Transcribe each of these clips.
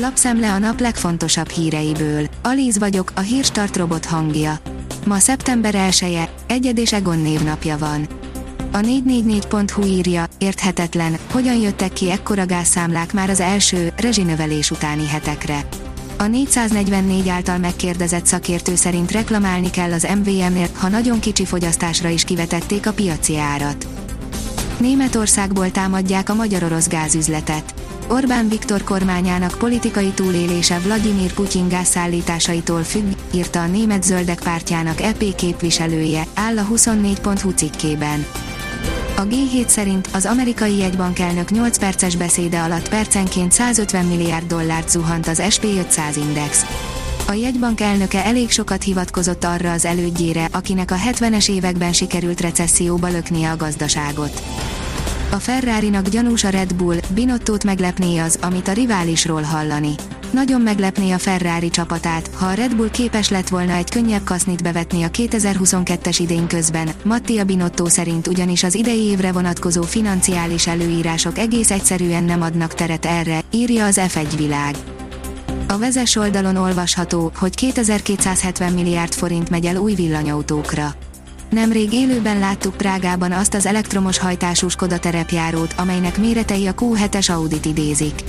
Lapszemle a nap legfontosabb híreiből. Alíz vagyok, a hírstart robot hangja. Ma szeptember 1 -e, Egyed és Egon névnapja van. A 444.hu írja, érthetetlen, hogyan jöttek ki ekkora gázszámlák már az első, rezsinövelés utáni hetekre. A 444 által megkérdezett szakértő szerint reklamálni kell az MVM-nél, ha nagyon kicsi fogyasztásra is kivetették a piaci árat. Németországból támadják a magyar-orosz gázüzletet. Orbán Viktor kormányának politikai túlélése Vladimir Putyin gázszállításaitól függ, írta a német zöldek pártjának EP képviselője, áll a 24.hu cikkében. A G7 szerint az amerikai jegybank elnök 8 perces beszéde alatt percenként 150 milliárd dollárt zuhant az SP500 index. A jegybank elnöke elég sokat hivatkozott arra az elődjére, akinek a 70-es években sikerült recesszióba löknie a gazdaságot. A Ferrari-nak gyanús a Red Bull, Binottót meglepné az, amit a riválisról hallani. Nagyon meglepné a Ferrari csapatát, ha a Red Bull képes lett volna egy könnyebb kasznit bevetni a 2022-es idén közben. Mattia Binotto szerint ugyanis az idei évre vonatkozó financiális előírások egész egyszerűen nem adnak teret erre, írja az F1 világ. A vezes oldalon olvasható, hogy 2270 milliárd forint megy el új villanyautókra. Nemrég élőben láttuk Prágában azt az elektromos hajtású Skoda terepjárót, amelynek méretei a Q7-es Audit idézik.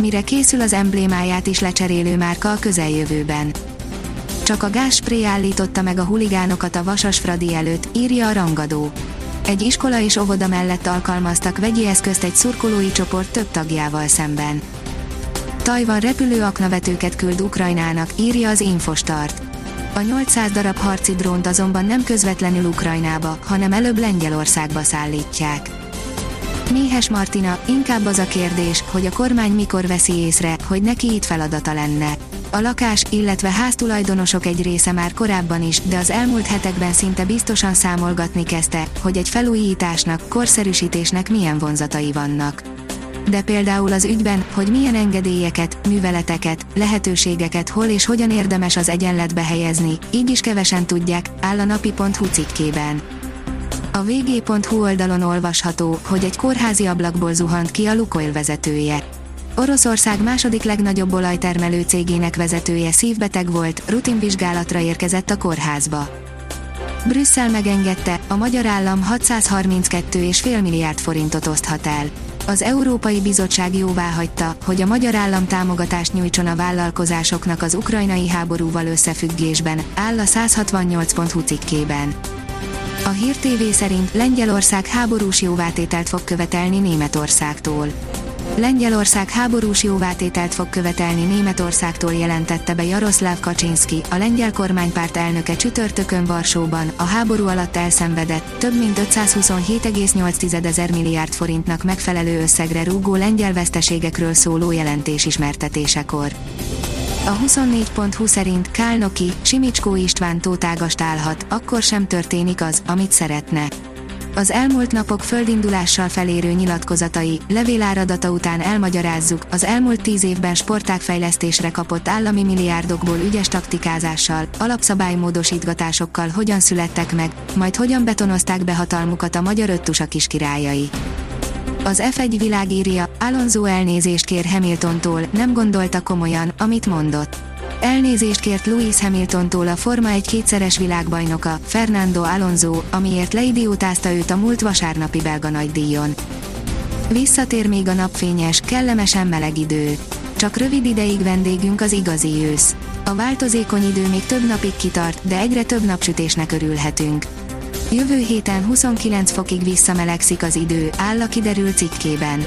Mire készül az emblémáját is lecserélő márka a közeljövőben. Csak a gázspré állította meg a huligánokat a Vasas Fradi előtt, írja a rangadó. Egy iskola és óvoda mellett alkalmaztak vegyi eszközt egy szurkolói csoport több tagjával szemben. Tajvan repülő aknavetőket küld Ukrajnának, írja az Infostart. A 800 darab harci drónt azonban nem közvetlenül Ukrajnába, hanem előbb Lengyelországba szállítják. Méhes Martina, inkább az a kérdés, hogy a kormány mikor veszi észre, hogy neki itt feladata lenne. A lakás, illetve háztulajdonosok egy része már korábban is, de az elmúlt hetekben szinte biztosan számolgatni kezdte, hogy egy felújításnak, korszerűsítésnek milyen vonzatai vannak de például az ügyben, hogy milyen engedélyeket, műveleteket, lehetőségeket hol és hogyan érdemes az egyenletbe helyezni, így is kevesen tudják, áll a napi.hu cikkében. A vg.hu oldalon olvasható, hogy egy kórházi ablakból zuhant ki a Lukoil vezetője. Oroszország második legnagyobb olajtermelő cégének vezetője szívbeteg volt, rutinvizsgálatra érkezett a kórházba. Brüsszel megengedte, a magyar állam 632,5 milliárd forintot oszthat el az Európai Bizottság jóváhagyta, hogy a magyar állam támogatást nyújtson a vállalkozásoknak az ukrajnai háborúval összefüggésben, áll a 168.hu cikkében. A Hír TV szerint Lengyelország háborús jóvátételt fog követelni Németországtól. Lengyelország háborús jóvátételt fog követelni Németországtól jelentette be Jaroszláv Kaczynski, a lengyel kormánypárt elnöke csütörtökön Varsóban, a háború alatt elszenvedett, több mint 527,8 ezer milliárd forintnak megfelelő összegre rúgó lengyel veszteségekről szóló jelentés ismertetésekor. A 24.20 szerint Kálnoki, Simicskó István tótágast állhat, akkor sem történik az, amit szeretne az elmúlt napok földindulással felérő nyilatkozatai, levéláradata után elmagyarázzuk, az elmúlt tíz évben sportágfejlesztésre kapott állami milliárdokból ügyes taktikázással, alapszabálymódosítgatásokkal hogyan születtek meg, majd hogyan betonozták be hatalmukat a magyar öttusa királyai. Az F1 világírja, Alonso elnézést kér Hamiltontól, nem gondolta komolyan, amit mondott. Elnézést kért Lewis Hamiltontól a Forma 1 kétszeres világbajnoka, Fernando Alonso, amiért leidiótázta őt a múlt vasárnapi belga nagydíjon. Visszatér még a napfényes, kellemesen meleg idő. Csak rövid ideig vendégünk az igazi ősz. A változékony idő még több napig kitart, de egyre több napsütésnek örülhetünk. Jövő héten 29 fokig visszamelegszik az idő, áll a kiderült cikkében.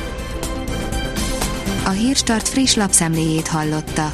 A Hírstart friss lapszemléjét hallotta.